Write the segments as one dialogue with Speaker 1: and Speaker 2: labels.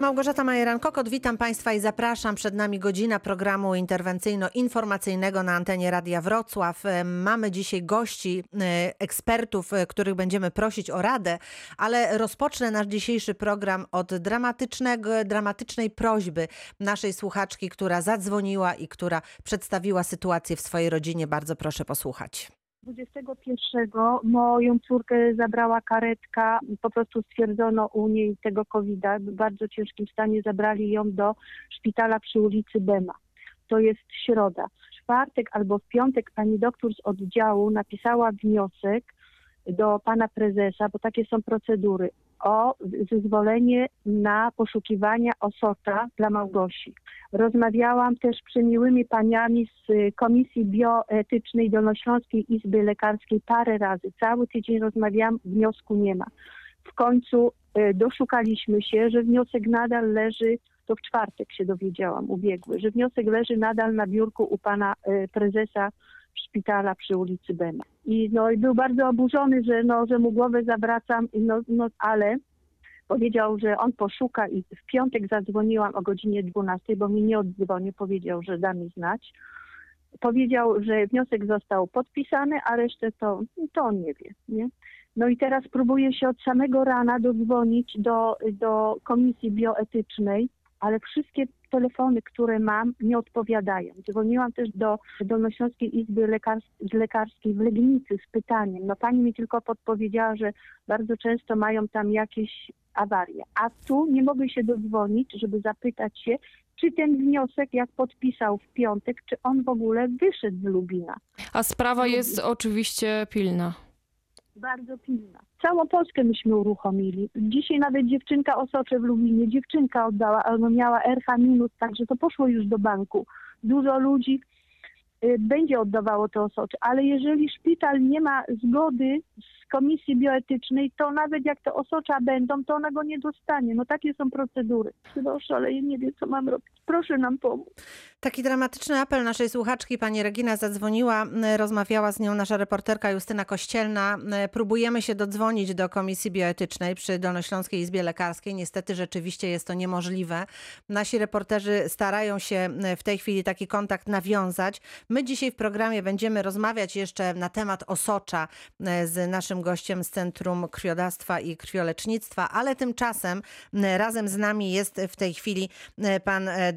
Speaker 1: Małgorzata Majeran-Kokot, witam Państwa i zapraszam. Przed nami godzina programu interwencyjno-informacyjnego na antenie Radia Wrocław. E, Mamy dzisiaj gości, e, ekspertów, e, których będziemy prosić o radę, ale rozpocznę nasz dzisiejszy program od dramatycznego, dramatycznej prośby naszej słuchaczki, która zadzwoniła i która przedstawiła sytuację w swojej rodzinie. Bardzo proszę posłuchać.
Speaker 2: 21 moją córkę zabrała karetka, po prostu stwierdzono u niej tego covid w bardzo ciężkim stanie, zabrali ją do szpitala przy ulicy Bema. To jest środa. W czwartek albo w piątek pani doktor z oddziału napisała wniosek do pana prezesa, bo takie są procedury, o zezwolenie na poszukiwania osocza dla Małgosi. Rozmawiałam też przemiłymi paniami z y, Komisji Bioetycznej Dolnośląskiej Izby Lekarskiej parę razy. Cały tydzień rozmawiałam, wniosku nie ma. W końcu y, doszukaliśmy się, że wniosek nadal leży, to w czwartek się dowiedziałam, ubiegły, że wniosek leży nadal na biurku u pana y, prezesa szpitala przy ulicy Bema. I, no, i był bardzo oburzony, że, no, że mu głowę zawracam, no, no, ale powiedział, że on poszuka i w piątek zadzwoniłam o godzinie 12, bo mi nie oddzwonił, powiedział, że da mi znać. Powiedział, że wniosek został podpisany, a resztę to, to on nie wie. Nie? No i teraz próbuję się od samego rana dodzwonić do, do komisji bioetycznej, ale wszystkie telefony, które mam, nie odpowiadają. Dzwoniłam też do Dolnośląskiej Izby Lekars- Lekarskiej w Legnicy z pytaniem. No pani mi tylko podpowiedziała, że bardzo często mają tam jakieś awarie. A tu nie mogę się dodzwonić, żeby zapytać się, czy ten wniosek, jak podpisał w piątek, czy on w ogóle wyszedł z Lubina.
Speaker 3: A sprawa jest oczywiście pilna.
Speaker 2: Bardzo pilna. Całą Polskę myśmy uruchomili. Dzisiaj nawet dziewczynka osocze w Lublinie, dziewczynka oddała, ona miała RH minus, także to poszło już do banku. Dużo ludzi będzie oddawało to osocze, ale jeżeli szpital nie ma zgody z komisji bioetycznej, to nawet jak te osocza będą, to ona go nie dostanie. No takie są procedury. Proszę, ale ja nie wiem, co mam robić. Proszę nam pomóc.
Speaker 1: Taki dramatyczny apel naszej słuchaczki. Pani Regina zadzwoniła, rozmawiała z nią nasza reporterka Justyna Kościelna. Próbujemy się dodzwonić do Komisji Bioetycznej przy Dolnośląskiej Izbie Lekarskiej. Niestety rzeczywiście jest to niemożliwe. Nasi reporterzy starają się w tej chwili taki kontakt nawiązać. My dzisiaj w programie będziemy rozmawiać jeszcze na temat osocza m, z naszym gościem z Centrum Krwiodawstwa i Krwiolecznictwa, ale tymczasem razem z nami jest w tej chwili m, pan e,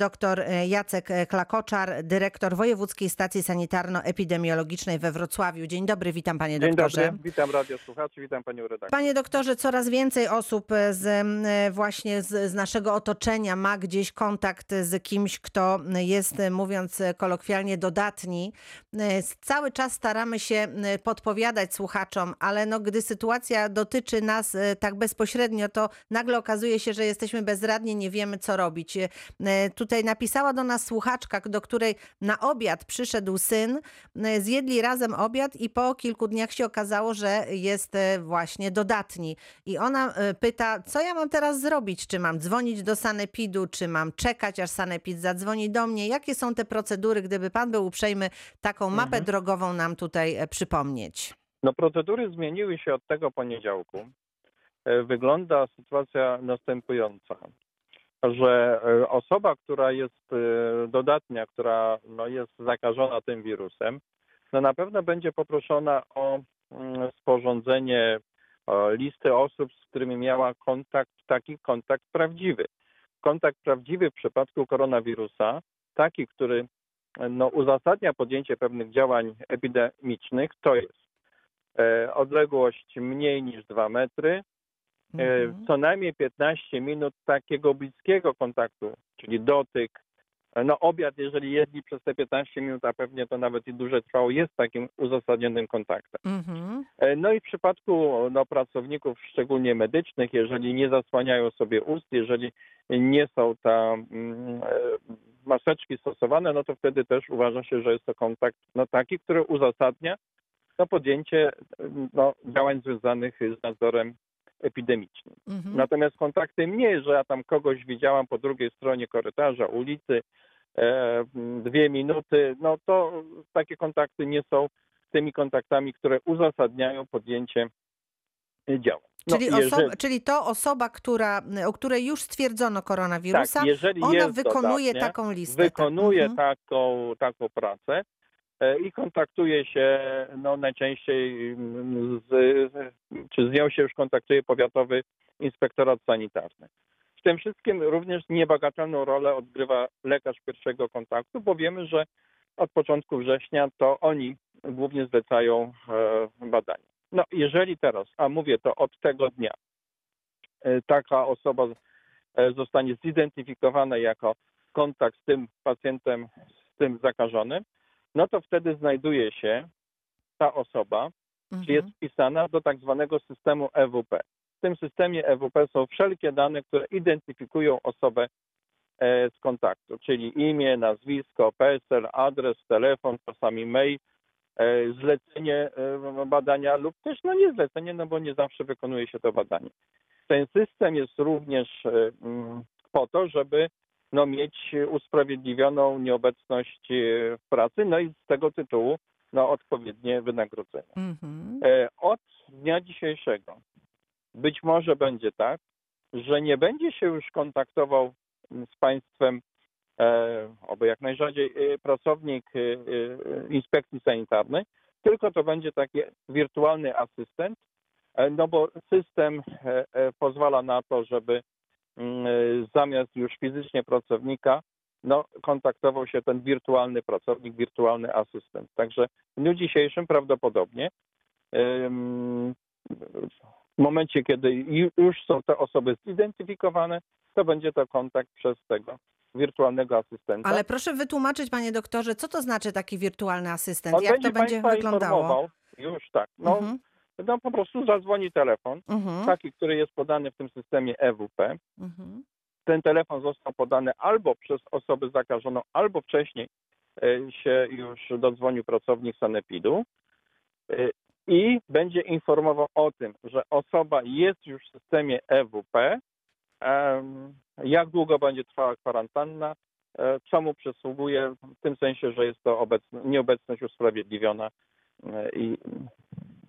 Speaker 1: e, Jacek e, Klakoczar, dyrektor Wojewódzkiej Stacji Sanitarno-Epidemiologicznej we Wrocławiu. Dzień dobry, witam panie
Speaker 4: Dzień
Speaker 1: doktorze.
Speaker 4: dobry, witam radiosłuchaczy, witam panią redaktor.
Speaker 1: Panie doktorze, coraz więcej osób z, właśnie z, z naszego otoczenia ma gdzieś kontakt z kimś, kto jest, mówiąc kolokwialnie, dodatni. Cały czas staramy się podpowiadać słuchaczom, ale no, gdy sytuacja dotyczy nas e, tak bezpośrednio, to nagle okazuje się, że jesteśmy bezradni, nie wiemy co robić. E, Tutaj napisała do nas słuchaczka, do której na obiad przyszedł syn, e, zjedli razem obiad i po kilku dniach się okazało, że jest e, właśnie dodatni. I ona e, pyta, co ja mam teraz zrobić? Czy mam dzwonić do sanepidu, czy mam czekać, aż sanepid zadzwoni do mnie? Jakie są te procedury, gdyby pan był uprzejmy taką mapę
Speaker 4: Mhm.
Speaker 1: drogową nam tutaj e, przypomnieć?
Speaker 4: No procedury zmieniły się od tego poniedziałku. E, Wygląda sytuacja następująca, że e, osoba, która jest dodatnia, która no, jest zakażona tym wirusem, no na pewno będzie poproszona o mm, sporządzenie listy osób, z którymi miała kontakt, taki kontakt prawdziwy. Kontakt prawdziwy w przypadku koronawirusa, taki, który no, uzasadnia podjęcie pewnych działań epidemicznych, to jest e, odległość mniej niż 2 metry, e,
Speaker 1: Mhm.
Speaker 4: co najmniej 15 minut takiego bliskiego kontaktu, czyli dotyk. No obiad, jeżeli jedli przez te 15 minut, a pewnie to nawet i dłużej trwało, jest takim uzasadnionym kontaktem.
Speaker 1: Mhm.
Speaker 4: E, No i w przypadku no, pracowników szczególnie medycznych, jeżeli nie zasłaniają sobie ust, jeżeli nie są tam mm, e, maseczki stosowane, no to wtedy też uważa się, że jest to kontakt no, taki, który uzasadnia no, podjęcie no, działań związanych z nadzorem epidemicznym.
Speaker 1: Mhm.
Speaker 4: Natomiast kontakty mnie, że ja tam kogoś widziałam po drugiej stronie korytarza, ulicy, e, dwie minuty, no to takie kontakty nie są tymi kontaktami, które uzasadniają podjęcie działań. No,
Speaker 1: Czyli,
Speaker 4: jeżeli-
Speaker 1: osoba, czyli to osoba, która, o której już stwierdzono koronawirusa,
Speaker 4: tak,
Speaker 1: ona wykonuje
Speaker 4: dodatnie,
Speaker 1: taką listę.
Speaker 4: wykonuje
Speaker 1: tak.
Speaker 4: taką, taką pracę e, i kontaktuje się no, najczęściej mm, z, czy z nią się już kontaktuje powiatowy inspektorat sanitarny. W tym wszystkim również niebagatelną rolę odgrywa lekarz pierwszego kontaktu, bo wiemy, że od początku września to oni głównie zlecają e, badania. No jeżeli teraz, a mówię to od tego dnia, e, taka osoba e, zostanie zidentyfikowana jako kontakt z tym pacjentem, z tym zakażonym, no to wtedy znajduje się ta osoba,
Speaker 1: Mhm.
Speaker 4: czy jest wpisana do tak zwanego systemu EWP. W tym systemie EWP są wszelkie dane, które identyfikują osobę e, z kontaktu, czyli imię, nazwisko, PESEL, adres, telefon, czasami mail, zlecenie e, badania lub też no nie zlecenie, no bo nie zawsze wykonuje się to badanie. Ten system jest również e, mm, po to, żeby no, mieć usprawiedliwioną nieobecność e, w pracy, no i z tego tytułu no, odpowiednie wynagrodzenie.
Speaker 1: Mhm.
Speaker 4: E, Od dnia dzisiejszego być może będzie tak, że nie będzie się już kontaktował mm, z państwem, e, oby jak najrzadziej, e, pracownik e, e, inspekcji sanitarnej, tylko to będzie taki wirtualny asystent, e, no bo system e, e, pozwala na to, żeby mm, e, zamiast już fizycznie pracownika, no, kontaktował się ten wirtualny pracownik, wirtualny asystent. Także w dniu dzisiejszym prawdopodobnie w momencie, kiedy ju- już są te osoby zidentyfikowane, to będzie to kontakt przez tego wirtualnego asystenta.
Speaker 1: Ale proszę wytłumaczyć, panie doktorze, co to znaczy taki wirtualny asystent?
Speaker 4: On
Speaker 1: Jak to będzie wyglądało?
Speaker 4: już tak, no,
Speaker 1: Mhm.
Speaker 4: no po prostu zadzwoni telefon,
Speaker 1: Mhm.
Speaker 4: taki, który jest podany w tym systemie EWP.
Speaker 1: Mhm.
Speaker 4: Ten telefon został podany albo przez osobę zakażoną, albo wcześniej e, się już dodzwonił pracownik sanepidu e, i będzie informował o tym, że osoba jest już w systemie EWP, jak długo będzie trwała kwarantanna, e, co mu przysługuje, w tym sensie, że jest to obecno, nieobecność usprawiedliwiona e, i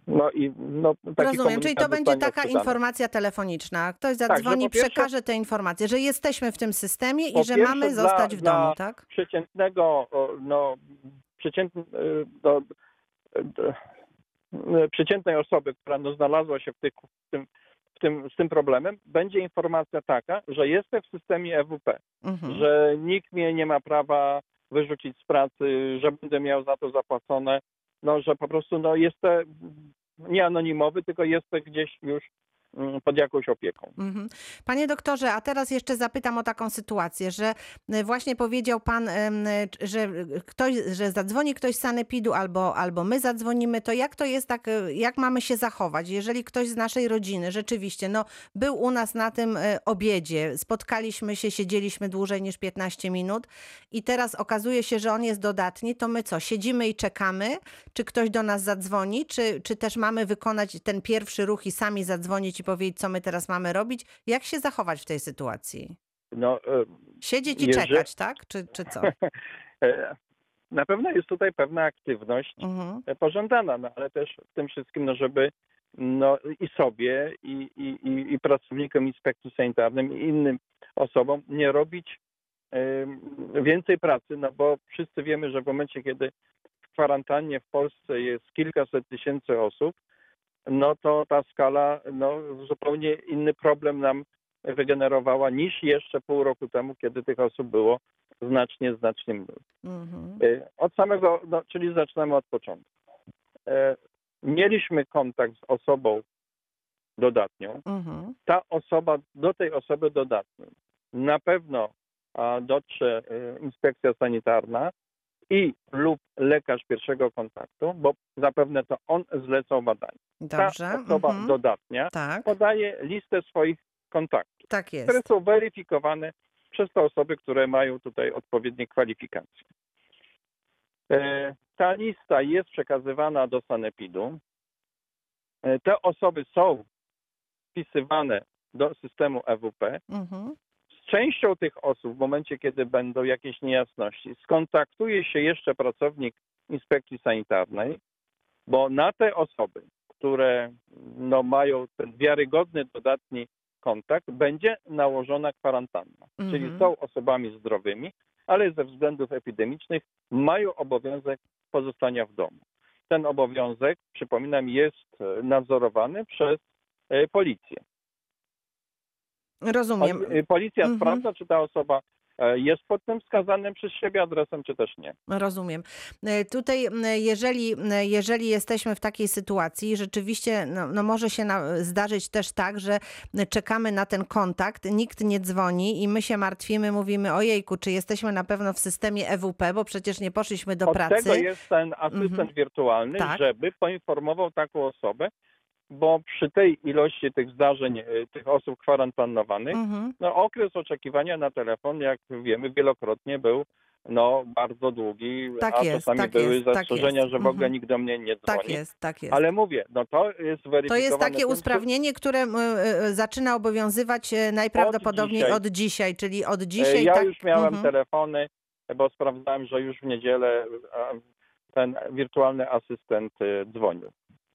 Speaker 4: no i no, taki
Speaker 1: Rozumiem, czyli to będzie taka
Speaker 4: odczytany.
Speaker 1: informacja telefoniczna. Ktoś
Speaker 4: że
Speaker 1: zadzwoni,
Speaker 4: po pierwsze-
Speaker 1: przekaże tę informację, że jesteśmy w tym systemie i że mamy
Speaker 4: dla-
Speaker 1: zostać w
Speaker 4: dla-
Speaker 1: domu, tak?
Speaker 4: przeciętnego, no, przeciętny, do, do, e, przeciętnej osoby, która no, znalazła się w, tych, w, tym, tym, z tym problemem, będzie informacja taka, że jestem w systemie EWP,
Speaker 1: Mhm.
Speaker 4: że nikt mnie nie ma prawa wyrzucić z pracy, że będę miał za to zapłacone, no, że po prostu no, jestem nie anonimowy, tylko jestem gdzieś już pod jakąś opieką.
Speaker 1: Mhm. Panie doktorze, a teraz jeszcze zapytam o taką sytuację, że y, właśnie powiedział pan, że ktoś, że zadzwoni ktoś z sanepidu albo, albo my zadzwonimy, to jak to jest tak, y, jak mamy się zachować? Jeżeli ktoś z naszej rodziny rzeczywiście no, był u nas na tym y, obiedzie, spotkaliśmy się, siedzieliśmy dłużej niż 15 minut i teraz okazuje się, że on jest dodatni, to my co, siedzimy i czekamy, czy ktoś do nas zadzwoni, czy, czy też mamy wykonać ten pierwszy ruch i sami zadzwonić i powiedzieć, co my teraz mamy robić? Jak się zachować w tej sytuacji?
Speaker 4: No, e,
Speaker 1: Siedzieć i
Speaker 4: Jeżeli-
Speaker 1: czekać, tak? Czy, czy co?
Speaker 4: e, na pewno jest tutaj pewna aktywność
Speaker 1: Mhm.
Speaker 4: pożądana, no ale też w tym wszystkim, no żeby no, i sobie, i, i, i, pracownikom inspekcji sanitarnym, i innym osobom nie robić więcej pracy, no bo wszyscy wiemy, że w momencie, kiedy w kwarantannie w Polsce jest kilkaset tysięcy osób, no to ta skala no, zupełnie inny problem nam wygenerowała niż jeszcze pół roku temu, kiedy tych osób było znacznie, znacznie mniej.
Speaker 1: Mhm.
Speaker 4: E, Od samego, no, czyli zaczynamy od początku. E, Mieliśmy kontakt z osobą dodatnią.
Speaker 1: Mhm.
Speaker 4: Ta osoba, do tej osoby dodatniej na pewno dotrze e, inspekcja sanitarna i lub lekarz pierwszego kontaktu, bo zapewne to on zlecał badanie.
Speaker 1: Dobrze.
Speaker 4: Ta osoba
Speaker 1: Mhm.
Speaker 4: dodatnia
Speaker 1: Tak,
Speaker 4: podaje listę swoich kontaktów,
Speaker 1: tak
Speaker 4: które
Speaker 1: jest.
Speaker 4: są weryfikowane przez te osoby, które mają tutaj odpowiednie kwalifikacje. E, Ta lista jest przekazywana do sanepidu. E, Te osoby są wpisywane do systemu EWP.
Speaker 1: Mhm.
Speaker 4: Częścią tych osób w momencie, kiedy będą jakieś niejasności, skontaktuje się jeszcze pracownik inspekcji sanitarnej, bo na te osoby, które no, mają ten wiarygodny dodatni kontakt, będzie nałożona kwarantanna. Czyli
Speaker 1: Mhm.
Speaker 4: są osobami zdrowymi, ale ze względów epidemicznych mają obowiązek pozostania w domu. Ten obowiązek, przypominam, jest nadzorowany przez e, policję.
Speaker 1: Rozumiem.
Speaker 4: Y, Policja
Speaker 1: Mhm.
Speaker 4: sprawdza, czy ta osoba e, jest pod tym wskazanym przez siebie adresem, czy też nie.
Speaker 1: Rozumiem. E, Tutaj, jeżeli, jeżeli jesteśmy w takiej sytuacji, rzeczywiście no, no może się na, zdarzyć też tak, że czekamy na ten kontakt, nikt nie dzwoni i my się martwimy, mówimy ojejku, czy jesteśmy na pewno w systemie EWP, bo przecież nie poszliśmy do
Speaker 4: Od
Speaker 1: pracy.
Speaker 4: tego jest ten asystent
Speaker 1: Mhm.
Speaker 4: wirtualny,
Speaker 1: Tak.
Speaker 4: żeby poinformował taką osobę, bo przy tej ilości tych zdarzeń, e, tych osób kwarantannowanych,
Speaker 1: Mhm.
Speaker 4: no, okres oczekiwania na telefon, jak wiemy, wielokrotnie był no, bardzo długi,
Speaker 1: Tak
Speaker 4: a
Speaker 1: jest,
Speaker 4: czasami
Speaker 1: tak
Speaker 4: były
Speaker 1: jest, tak
Speaker 4: zastrzeżenia,
Speaker 1: jest.
Speaker 4: że w ogóle
Speaker 1: Mhm.
Speaker 4: nikt do mnie nie dzwoni.
Speaker 1: Tak jest, tak jest.
Speaker 4: Ale mówię, no to jest weryfikowane.
Speaker 1: To jest takie usprawnienie, które m, e, zaczyna obowiązywać e, najprawdopodobniej
Speaker 4: dzisiaj.
Speaker 1: od dzisiaj, czyli od
Speaker 4: E,
Speaker 1: dzisiaj.
Speaker 4: Ja
Speaker 1: tak,
Speaker 4: już miałem
Speaker 1: mhm.
Speaker 4: telefony, bo sprawdzałem, że już w niedzielę e, ten wirtualny asystent e, dzwonił.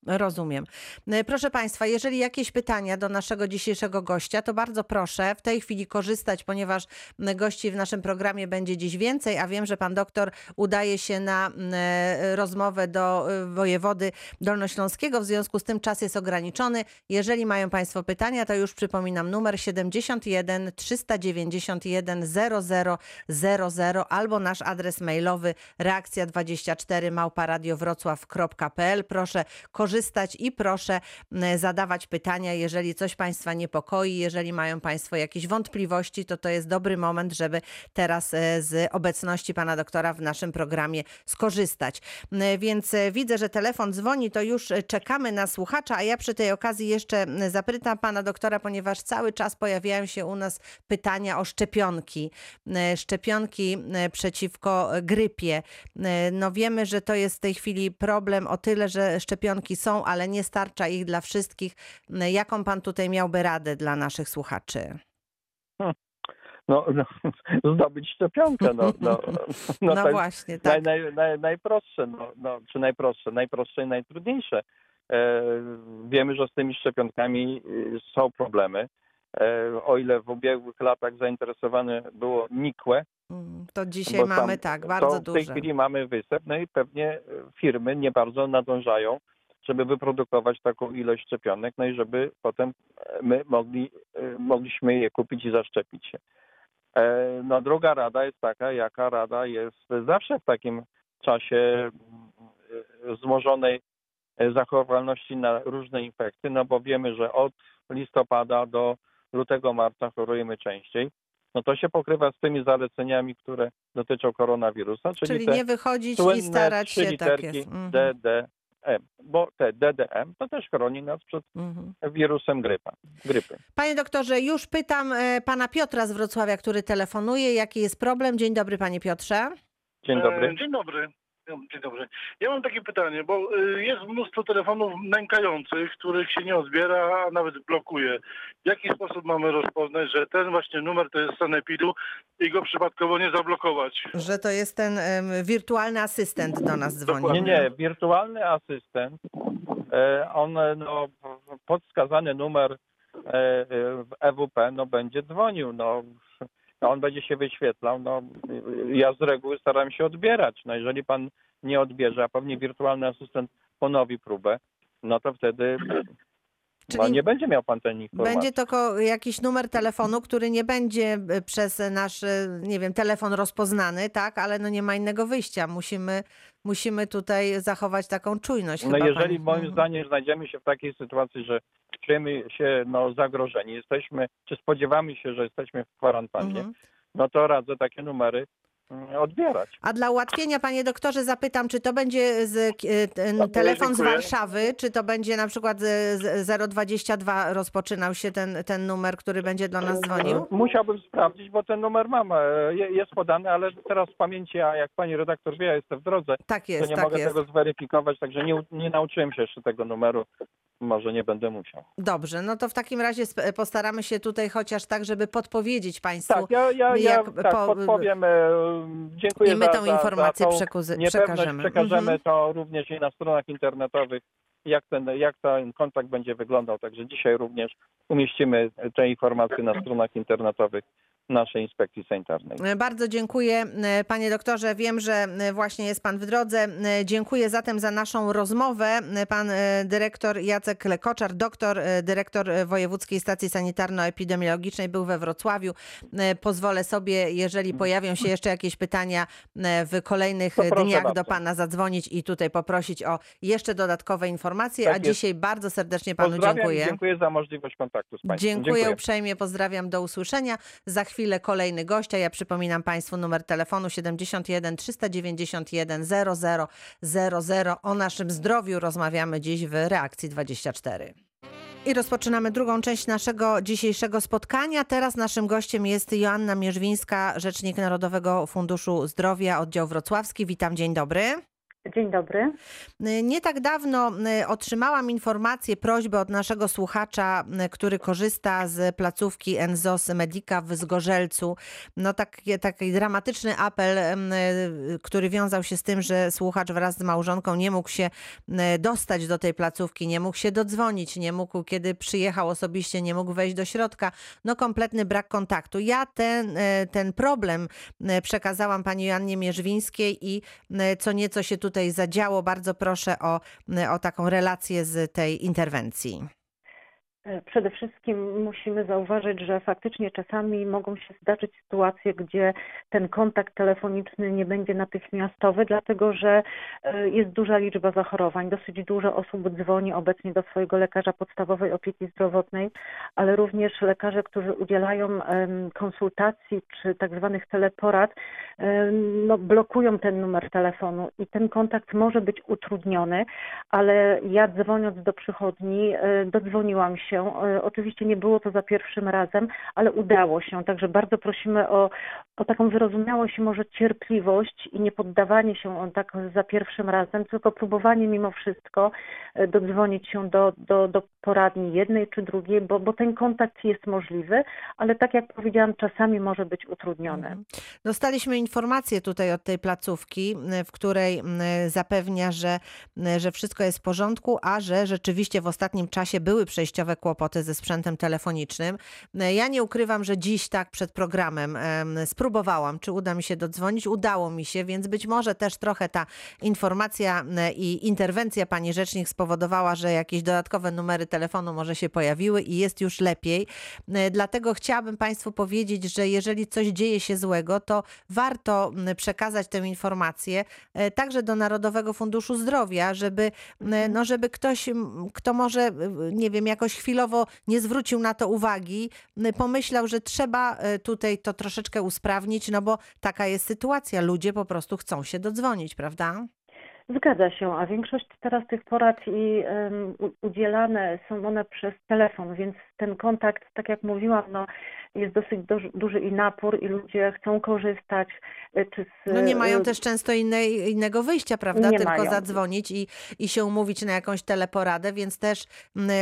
Speaker 1: Rozumiem. E, Proszę Państwa, jeżeli jakieś pytania do naszego dzisiejszego gościa, to bardzo proszę w tej chwili korzystać, ponieważ gości w naszym programie będzie dziś więcej, a wiem, że Pan doktor udaje się na e, rozmowę do e, wojewody dolnośląskiego, w związku z tym czas jest ograniczony. Jeżeli mają Państwo pytania, to już przypominam numer 71 391 0000 albo nasz adres mailowy reakcja24 małparadiowrocław.pl. Proszę korzystać i proszę zadawać pytania, jeżeli coś Państwa niepokoi, jeżeli mają Państwo jakieś wątpliwości, to to jest dobry moment, żeby teraz e, z obecności Pana doktora w naszym programie skorzystać. Więc e, widzę, że telefon dzwoni, to już e, czekamy na słuchacza, a ja przy tej okazji jeszcze zapytam Pana doktora, ponieważ cały czas pojawiają się u nas pytania o szczepionki. Szczepionki przeciwko grypie. No wiemy, że to jest w tej chwili problem o tyle, że szczepionki są, ale nie starcza ich dla wszystkich. M, Jaką pan tutaj miałby radę dla naszych słuchaczy?
Speaker 4: No, no zdobyć szczepionkę, no, no,
Speaker 1: No,
Speaker 4: jest
Speaker 1: właśnie,
Speaker 4: naj,
Speaker 1: tak.
Speaker 4: naj, naj, najprostsze, no, no, czy najprostsze, najprostsze i najtrudniejsze. E, wiemy, że z tymi szczepionkami y, są problemy. E, o ile w ubiegłych latach zainteresowane było nikłe,
Speaker 1: Mm, To dzisiaj mamy tak, bardzo
Speaker 4: to w tej chwili mamy wysyp, no i pewnie e, firmy nie bardzo nadążają, żeby wyprodukować taką ilość szczepionek, no i żeby potem e, my mogli, e, mogliśmy je kupić i zaszczepić się. E, No druga rada jest taka, jaka rada jest zawsze w takim czasie wzmożonej e, zachorowalności na różne infekcje, no bo wiemy, że od listopada do lutego, marca chorujemy częściej. No to się pokrywa z tymi zaleceniami, które dotyczą koronawirusa, czyli,
Speaker 1: Czyli nie wychodzić i starać się, tak jest. Mhm.
Speaker 4: DDM, bo te DDM to też chroni nas przed
Speaker 1: Mhm.
Speaker 4: wirusem grypa, grypy.
Speaker 1: Panie doktorze, już pytam e, pana Piotra z Wrocławia, który telefonuje. Jaki jest problem? Dzień dobry, panie Piotrze.
Speaker 4: Dzień dobry.
Speaker 5: E, Dzień dobry. Dzień dobry. Ja mam takie pytanie, bo y, jest mnóstwo telefonów nękających, których się nie odbiera, a nawet blokuje. W jaki sposób mamy rozpoznać, że ten właśnie numer to jest sanepidu i go przypadkowo nie zablokować?
Speaker 1: Że to jest ten em, wirtualny asystent do nas dzwoni.
Speaker 4: Nie, nie, wirtualny asystent, e, on no, pod wskazany numer e, e, w EWP no, będzie dzwonił, no, on będzie się wyświetlał, no, ja z reguły staram się odbierać, no jeżeli pan nie odbierze, a pewnie wirtualny asystent ponowi próbę, no to wtedy
Speaker 1: Czyli
Speaker 4: nie będzie miał pan tej informacji.
Speaker 1: Będzie to ko- jakiś numer telefonu, który nie będzie e, przez nasz, e, nie wiem, telefon rozpoznany, tak? Ale no nie ma innego wyjścia. Musimy, musimy tutaj zachować taką czujność.
Speaker 4: No jeżeli
Speaker 1: pani.
Speaker 4: moim zdaniem znajdziemy się w takiej sytuacji, że czujemy się no, zagrożeni, jesteśmy, czy spodziewamy się, że jesteśmy w kwarantannie,
Speaker 1: Mhm.
Speaker 4: no to radzę takie numery odbierać.
Speaker 1: A dla ułatwienia, panie doktorze, zapytam, czy to będzie z, e, ten telefon z. Warszawy, czy to będzie na przykład z, z 022 rozpoczynał się ten, ten numer, który będzie do nas dzwonił?
Speaker 4: Musiałbym sprawdzić, bo ten numer mam, e, je- jest podany, ale teraz z pamięci, a jak pani redaktor wie, ja jestem w drodze,
Speaker 1: Tak
Speaker 4: to
Speaker 1: jest,
Speaker 4: nie
Speaker 1: tak
Speaker 4: mogę
Speaker 1: jest.
Speaker 4: tego zweryfikować, także nie, nie nauczyłem się jeszcze tego numeru, może nie będę musiał.
Speaker 1: Dobrze, no to w takim razie postaramy się tutaj chociaż tak, żeby podpowiedzieć państwu.
Speaker 4: Tak, ja, ja, ja
Speaker 1: jak
Speaker 4: tak,
Speaker 1: po-
Speaker 4: podpowiem, e, dziękuję
Speaker 1: I my tą
Speaker 4: za,
Speaker 1: informację
Speaker 4: za tą
Speaker 1: przekażemy.
Speaker 4: przekażemy
Speaker 1: Mhm.
Speaker 4: to również i na stronach internetowych jak ten, jak ten kontakt będzie wyglądał. Także dzisiaj również umieścimy te informacje na stronach internetowych naszej inspekcji sanitarnej.
Speaker 1: E, Bardzo dziękuję, e, panie doktorze. Wiem, że e, właśnie jest pan w drodze. Dziękuję zatem za naszą rozmowę. Pan dyrektor Jacek Lekoczar, doktor, dyrektor Wojewódzkiej Stacji Sanitarno-Epidemiologicznej był we Wrocławiu. Pozwolę sobie, jeżeli pojawią się jeszcze jakieś pytania w kolejnych dniach do pana zadzwonić i tutaj poprosić o jeszcze dodatkowe informacje.
Speaker 4: Tak
Speaker 1: A
Speaker 4: jest.
Speaker 1: dzisiaj bardzo serdecznie panu dziękuję.
Speaker 4: dziękuję za możliwość kontaktu z państwem.
Speaker 1: Dziękuję, uprzejmie, pozdrawiam, do usłyszenia. Za chwilę kolejny gościa. Ja przypominam Państwu numer telefonu 71 391 00 00. O naszym zdrowiu rozmawiamy dziś w Reakcji 24. I rozpoczynamy drugą część naszego dzisiejszego spotkania. Teraz naszym gościem jest Joanna Mierzwińska, rzecznik Narodowego Funduszu Zdrowia, oddział wrocławski. Witam, dzień dobry.
Speaker 6: Dzień dobry.
Speaker 1: Nie tak dawno y, otrzymałam informację, prośbę od naszego słuchacza, y, który korzysta z placówki Enzos Medica w Zgorzelcu. No taki, taki dramatyczny apel, y, który wiązał się z tym, że słuchacz wraz z małżonką nie mógł się y, dostać do tej placówki, nie mógł się dodzwonić, nie mógł, kiedy przyjechał osobiście, nie mógł wejść do środka. No kompletny brak kontaktu. Ja ten, y, ten problem y, przekazałam pani Joannie Mierzwińskiej i y, co nieco się tutaj zadziało. Bardzo proszę o, o taką relację z tej interwencji.
Speaker 6: Przede wszystkim musimy zauważyć, że faktycznie czasami mogą się zdarzyć sytuacje, gdzie ten kontakt telefoniczny nie będzie natychmiastowy, dlatego że e, jest duża liczba zachorowań. Dosyć dużo osób dzwoni obecnie do swojego lekarza podstawowej opieki zdrowotnej, ale również lekarze, którzy udzielają konsultacji czy tak zwanych teleporad, no, blokują ten numer telefonu i ten kontakt może być utrudniony, ale ja dzwoniąc do przychodni e, dodzwoniłam się. Oczywiście nie było to za pierwszym razem, ale udało się. Także bardzo prosimy o, o taką wyrozumiałość i może cierpliwość i nie poddawanie się on tak za pierwszym razem, tylko próbowanie mimo wszystko e, dodzwonić się do, do, do poradni jednej czy drugiej, bo, bo ten kontakt jest możliwy, ale tak jak powiedziałam, czasami może być utrudniony.
Speaker 1: Mhm. Dostaliśmy informację tutaj od tej placówki, w której zapewnia, że, że wszystko jest w porządku, a że rzeczywiście w ostatnim czasie były przejściowe kłopoty ze sprzętem telefonicznym. Ja nie ukrywam, że dziś tak przed programem em, spróbowałam, czy uda mi się dodzwonić. Udało mi się, więc być może też trochę ta informacja y, i interwencja pani rzecznik spowodowała, że jakieś dodatkowe numery telefonu może się pojawiły i jest już lepiej. Y, Dlatego chciałabym Państwu powiedzieć, że jeżeli coś dzieje się złego, to warto przekazać tę informację e, także do Narodowego Funduszu Zdrowia, żeby, no, żeby ktoś, kto może, nie wiem, jakoś chwilowo nie zwrócił na to uwagi, pomyślał, że trzeba e, tutaj to troszeczkę usprawnić, no bo taka jest sytuacja. Ludzie po prostu chcą się dodzwonić, prawda?
Speaker 6: Zgadza się, a większość teraz tych porad i um, udzielane są one przez telefon, więc ten kontakt, tak jak mówiłam, no, jest dosyć duży, duży i napór i ludzie chcą korzystać. y, Czy z,
Speaker 1: No nie mają
Speaker 6: y,
Speaker 1: też często innego wyjścia, prawda? Tylko
Speaker 6: mają.
Speaker 1: zadzwonić i, i się umówić na jakąś teleporadę, więc też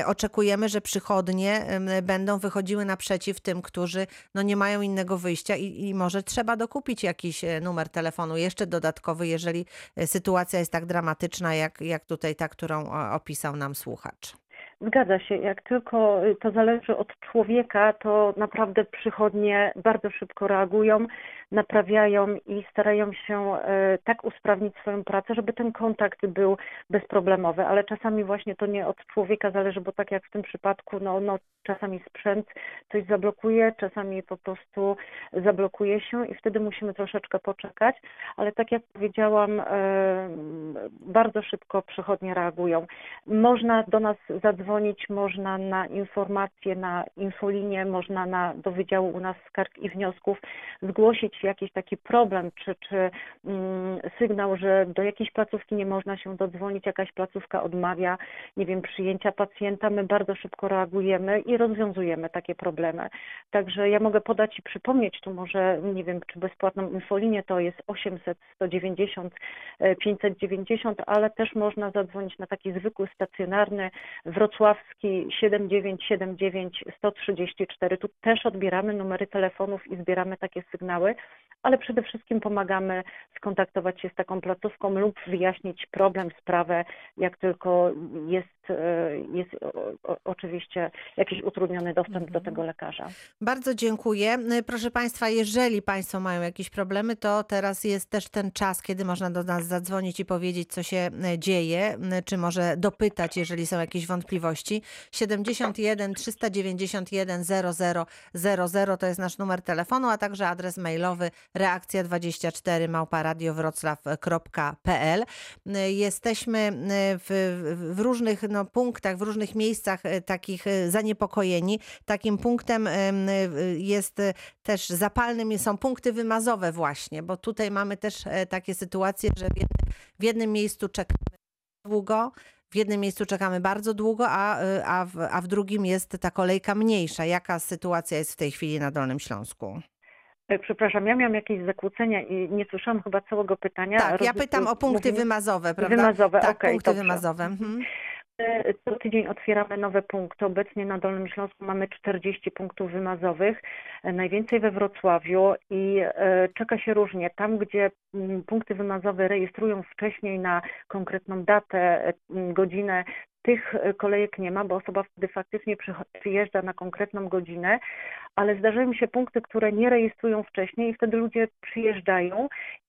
Speaker 1: oczekujemy, że przychodnie będą wychodziły naprzeciw tym, którzy no, nie mają innego wyjścia i, i może trzeba dokupić jakiś e, numer telefonu jeszcze dodatkowy, jeżeli e, sytuacja jest tak dramatyczna, jak, jak tutaj ta, którą opisał nam słuchacz.
Speaker 6: Zgadza się. Jak tylko y, to zależy od człowieka, to naprawdę przychodnie bardzo szybko reagują, naprawiają i starają się e, tak usprawnić swoją pracę, żeby ten kontakt był bezproblemowy, ale czasami właśnie to nie od człowieka zależy, bo tak jak w tym przypadku, no, no czasami sprzęt coś zablokuje, czasami po prostu zablokuje się i wtedy musimy troszeczkę poczekać, ale tak jak powiedziałam, e, bardzo szybko przychodnie reagują. Można do nas zadzwonić, można na informacje, na infolinię, można na, do Wydziału u nas Skarg i Wniosków zgłosić jakiś taki problem, czy, czy mm, sygnał, że do jakiejś placówki nie można się dodzwonić, jakaś placówka odmawia, nie wiem, przyjęcia pacjenta. My bardzo szybko reagujemy i rozwiązujemy takie problemy. Także ja mogę podać i przypomnieć tu może, nie wiem, czy bezpłatną infolinię to jest 800 190 e, 590, ale też można zadzwonić na taki zwykły stacjonarny wrocławski 7979 134. Tu też odbieramy numery telefonów i zbieramy takie sygnały, ale przede wszystkim pomagamy skontaktować się z taką placówką lub wyjaśnić problem, sprawę, jak tylko jest, e, jest oczywiście jakiś utrudniony dostęp do tego lekarza.
Speaker 1: Bardzo dziękuję. Y, Proszę Państwa, jeżeli Państwo mają jakieś problemy, to teraz jest też ten czas, kiedy można do nas zadzwonić i powiedzieć, co się y, dzieje, czy może dopytać, jeżeli są jakieś wątpliwości. 71 391 00 00 to jest nasz numer telefonu, a także adres mailowy reakcja24 małparadiowroclaw.pl. Jesteśmy y, w, w różnych no, punktach, w różnych miejscach y, takich y, zaniepokojeni. Takim punktem em, jest też zapalnym są punkty wymazowe właśnie, bo tutaj mamy też takie sytuacje, że w jednym, w jednym miejscu czekamy długo, w jednym miejscu czekamy bardzo długo, a, y, a, w, a w drugim jest ta kolejka mniejsza. Jaka sytuacja jest w tej chwili na Dolnym Śląsku?
Speaker 6: E, Przepraszam, ja miałam jakieś zakłócenia i nie słyszałam chyba całego pytania.
Speaker 1: Tak, ja pytam o punkty wymazowe, prawda?
Speaker 6: Wymazowe,
Speaker 1: tak,
Speaker 6: okej,
Speaker 1: punkty
Speaker 6: dobrze.
Speaker 1: wymazowe. Mhm.
Speaker 6: Co tydzień otwieramy nowe punkty. Obecnie na Dolnym Śląsku mamy 40 punktów wymazowych, e, najwięcej we Wrocławiu i e, czeka się różnie. Tam, gdzie mm, punkty wymazowe rejestrują wcześniej na konkretną datę, e, godzinę, tych kolejek nie ma, bo osoba wtedy faktycznie przyjeżdża na konkretną godzinę, ale zdarzają się punkty, które nie rejestrują wcześniej i wtedy ludzie przyjeżdżają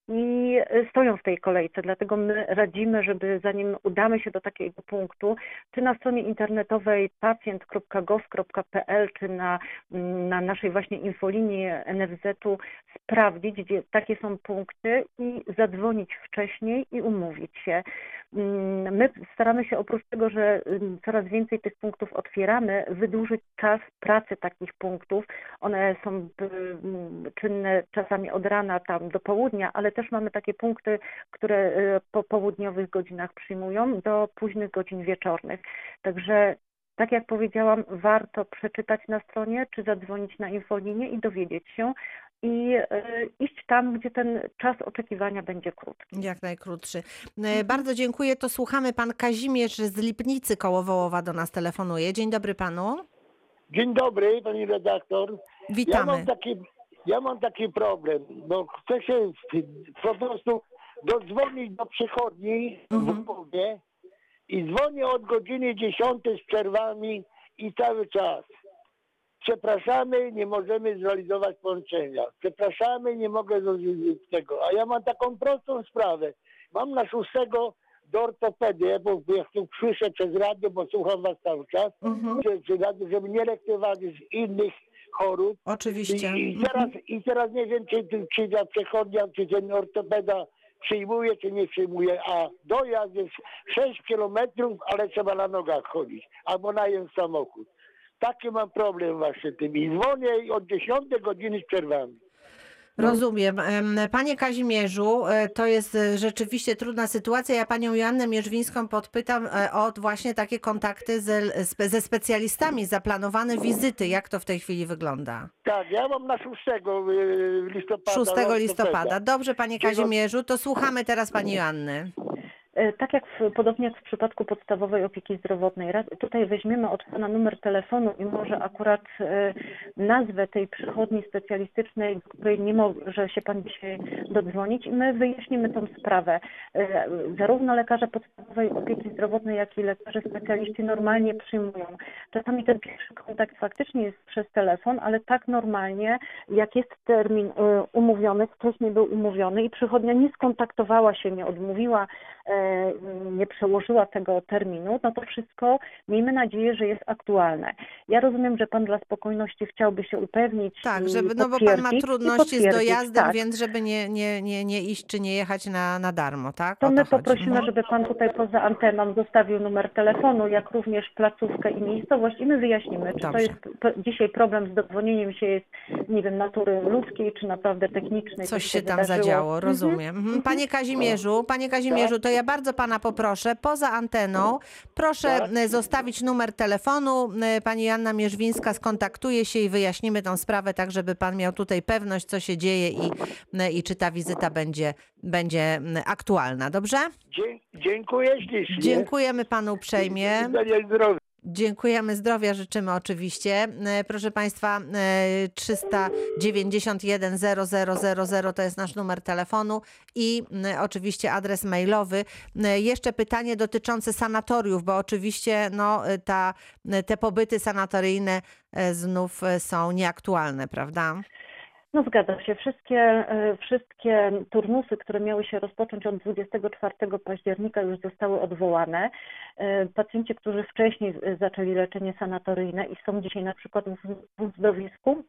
Speaker 6: i stoją w tej kolejce. Dlatego my radzimy, żeby zanim udamy się do takiego punktu, czy na stronie internetowej pacjent.gov.pl, czy na, na naszej właśnie infolinii NFZ-u sprawdzić, gdzie takie są punkty i zadzwonić wcześniej i umówić się. Mm, My staramy się oprócz tego, że mm, coraz więcej tych punktów otwieramy, wydłużyć czas pracy takich punktów. One są mm, czynne czasami od rana tam do południa, ale też mamy takie punkty, które e, po południowych godzinach przyjmują do późnych godzin wieczornych. Także tak jak powiedziałam, warto przeczytać na stronie, czy zadzwonić na infolinię i dowiedzieć się i e, iść tam, gdzie ten czas oczekiwania będzie krótki.
Speaker 1: Jak najkrótszy. E, Bardzo dziękuję. To słuchamy. Pan Kazimierz z Lipnicy koło Wołowa do nas telefonuje. Dzień dobry panu.
Speaker 7: Dzień dobry, pani redaktor. Ja
Speaker 1: Witamy.
Speaker 7: mam taki, ja mam taki problem, bo chcę się po prostu dodzwonić do przychodni
Speaker 1: Mhm.
Speaker 7: w Lwowie i dzwonię od godziny 10 z przerwami i cały czas. Przepraszamy, nie możemy zrealizować połączenia. Przepraszamy, nie mogę zrobić tego. A ja mam taką prostą sprawę. Mam na szóstego do ortopedy, bo jak tu słyszę przez radio, bo słucham was cały czas,
Speaker 1: Mhm.
Speaker 7: czy radio, żeby nie lekceważyć innych chorób.
Speaker 1: Oczywiście.
Speaker 7: I, i, teraz, I teraz nie wiem, czy, czy, czy ta przechodnia, czy ten ortopeda przyjmuje, czy nie przyjmuje, a dojazd jest 6 kilometrów, ale trzeba na nogach chodzić, albo najem samochód. Taki mam problem właśnie tym i dzwonię od 10 godziny z przerwami.
Speaker 1: Rozumiem. Em, Panie Kazimierzu, e, to jest e, rzeczywiście trudna sytuacja. Ja panią Joannę Mierzwińską podpytam e, o właśnie takie kontakty ze, ze specjalistami, zaplanowane wizyty. Jak to w tej chwili wygląda?
Speaker 7: Tak, ja mam na 6 y, listopada.
Speaker 1: 6
Speaker 7: ortopeda.
Speaker 1: listopada. Dobrze, panie Kazimierzu, to słuchamy teraz pani Joanny.
Speaker 6: E, Tak jak w, podobnie jak w przypadku podstawowej opieki zdrowotnej, tutaj weźmiemy od Pana numer telefonu i może akurat e, nazwę tej przychodni specjalistycznej, do której nie może się Pan dzisiaj dodzwonić i my wyjaśnimy tą sprawę. E, Zarówno lekarze podstawowej opieki zdrowotnej, jak i lekarze specjaliści normalnie przyjmują. Czasami ten pierwszy kontakt faktycznie jest przez telefon, ale tak normalnie, jak jest termin umówiony, wcześniej był umówiony i przychodnia nie skontaktowała się, nie odmówiła, nie przełożyła tego terminu, no to wszystko miejmy nadzieję, że jest aktualne. Ja rozumiem, że Pan dla spokojności chciałby się upewnić.
Speaker 1: Tak, żeby, no bo pan ma trudności z dojazdem,
Speaker 6: tak.
Speaker 1: więc żeby nie, nie, nie, nie iść czy nie jechać na, na darmo, tak?
Speaker 6: To
Speaker 1: O
Speaker 6: my
Speaker 1: chodzi.
Speaker 6: poprosimy,
Speaker 1: Mhm.
Speaker 6: żeby Pan tutaj poza anteną zostawił numer telefonu, jak również placówkę i miejscowość i my wyjaśnimy, czy to
Speaker 1: Dobrze.
Speaker 6: jest p- dzisiaj problem z dodzwonieniem się jest, nie wiem, natury ludzkiej, czy naprawdę technicznej.
Speaker 1: Coś
Speaker 6: co
Speaker 1: się tam
Speaker 6: wydarzyło.
Speaker 1: zadziało,
Speaker 6: Mhm.
Speaker 1: rozumiem. Mhm. Panie Kazimierzu, panie Kazimierzu, to ja bardzo pana poproszę, poza anteną, proszę
Speaker 7: Tak.
Speaker 1: e, zostawić numer telefonu. E, Pani Janna Mierzwińska skontaktuje się i wyjaśnimy tą sprawę, tak żeby pan miał tutaj pewność, co się dzieje i, e, i czy ta wizyta będzie, będzie aktualna. Dobrze?
Speaker 7: Dziękuję ślicznie.
Speaker 1: Dziękujemy panu uprzejmie.
Speaker 7: Zdrowia.
Speaker 1: Dziękujemy, zdrowia życzymy oczywiście. E, Proszę Państwa, e, 391 0000 to jest nasz numer telefonu i oczywiście adres mailowy. E, Jeszcze pytanie dotyczące sanatoriów, bo oczywiście no, e, ta, te pobyty sanatoryjne e, znów e, są nieaktualne, prawda?
Speaker 6: No zgadza się. Wszystkie, e, wszystkie turnusy, które miały się rozpocząć od 24 października już zostały odwołane. E, Pacjenci, którzy wcześniej e, zaczęli leczenie sanatoryjne i są dzisiaj na przykład w uzdrowisku,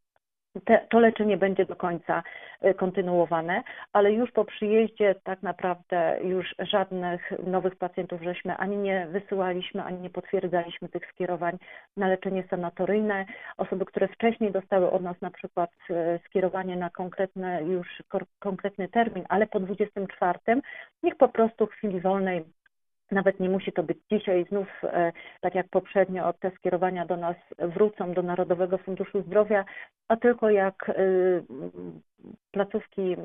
Speaker 6: te, to leczenie będzie do końca e, kontynuowane, ale już po przyjeździe tak naprawdę już żadnych nowych pacjentów żeśmy ani nie wysyłaliśmy, ani nie potwierdzaliśmy tych skierowań na leczenie sanatoryjne. Osoby, które wcześniej dostały od nas na przykład e, skierowanie na konkretny już konkretny termin, ale po 24, niech po prostu w chwili wolnej nawet nie musi to być dzisiaj. Znów, e, tak jak poprzednio, te skierowania do nas wrócą do Narodowego Funduszu Zdrowia, a tylko jak e, placówki e,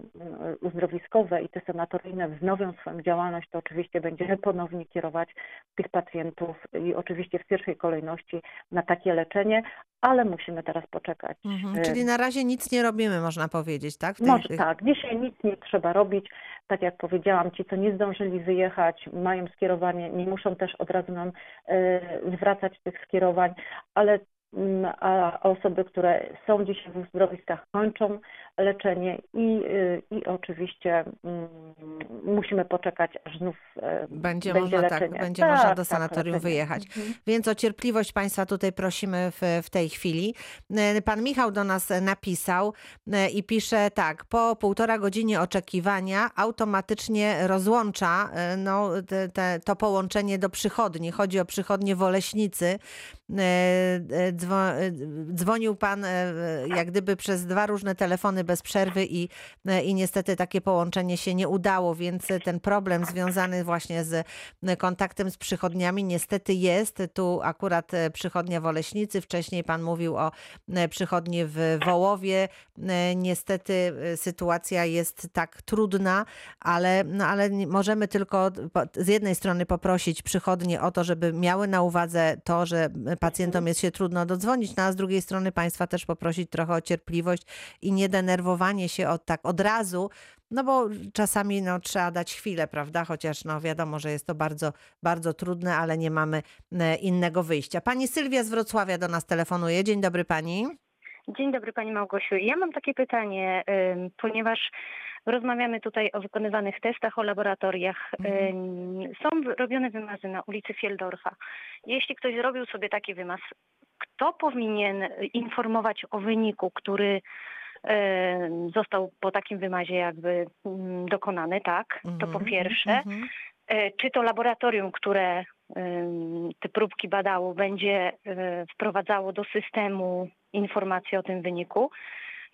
Speaker 6: uzdrowiskowe i te sanatoryjne wznowią swoją działalność, to oczywiście będziemy ponownie kierować tych pacjentów i oczywiście w pierwszej kolejności na takie leczenie, ale musimy teraz poczekać.
Speaker 1: Mhm.
Speaker 6: e,
Speaker 1: Czyli na razie nic nie robimy, można powiedzieć, tak? Tej-
Speaker 6: może
Speaker 1: tych-
Speaker 6: tak, dzisiaj nic nie trzeba robić. Tak jak powiedziałam, ci, co nie zdążyli wyjechać, mają skierowanie, nie muszą też od razu nam e, zwracać tych skierowań, ale mm, a osoby, które są dzisiaj w uzdrowiskach, kończą leczenie i, y, i oczywiście mm, musimy poczekać, aż znów e,
Speaker 1: Będzie,
Speaker 6: będzie
Speaker 1: można,
Speaker 6: leczenie.
Speaker 1: tak, będzie
Speaker 6: Tak,
Speaker 1: można do
Speaker 6: tak,
Speaker 1: sanatorium wyjechać.
Speaker 6: Mhm.
Speaker 1: Więc o cierpliwość Państwa tutaj prosimy w, w tej chwili. E, Pan Michał do nas napisał e, i pisze tak, po półtora godzinie oczekiwania automatycznie rozłącza no, te, te, to połączenie do przychodni. Chodzi o przychodnię w Oleśnicy. E, e, dzwo, e, dzwonił Pan e, jak gdyby przez dwa różne telefony bez przerwy i, e, i niestety takie połączenie się nie udało, więc ten problem związany właśnie z kontaktem z przychodniami niestety jest. Tu akurat e, przychodnia w Oleśnicy, wcześniej pan mówił o e, przychodni w Wołowie. E, Niestety e, sytuacja jest tak trudna, ale, no, ale możemy tylko z jednej strony poprosić przychodnie o to, żeby miały na uwadze to, że pacjentom jest się trudno dodzwonić, no a z drugiej strony państwa też poprosić trochę o cierpliwość i nie denerwowanie się od tak od razu, no bo czasami no, trzeba dać chwilę, prawda? Chociaż no, wiadomo, że jest to bardzo, bardzo trudne, ale nie mamy e, innego wyjścia. Pani Sylwia z Wrocławia do nas telefonuje. Dzień dobry pani.
Speaker 8: Dzień dobry Pani Małgosiu. Ja mam takie pytanie, ponieważ rozmawiamy tutaj o wykonywanych testach, o laboratoriach. Ym, Są robione wymazy na ulicy Fieldorfa. Jeśli ktoś zrobił sobie taki wymaz, kto powinien y, informować o wyniku, który został po takim wymazie jakby ym, dokonany, tak? To po
Speaker 1: Mhm,
Speaker 8: pierwsze.
Speaker 1: mhm.
Speaker 8: E, Czy to laboratorium, które te próbki badało, będzie y, wprowadzało do systemu informacje o tym wyniku?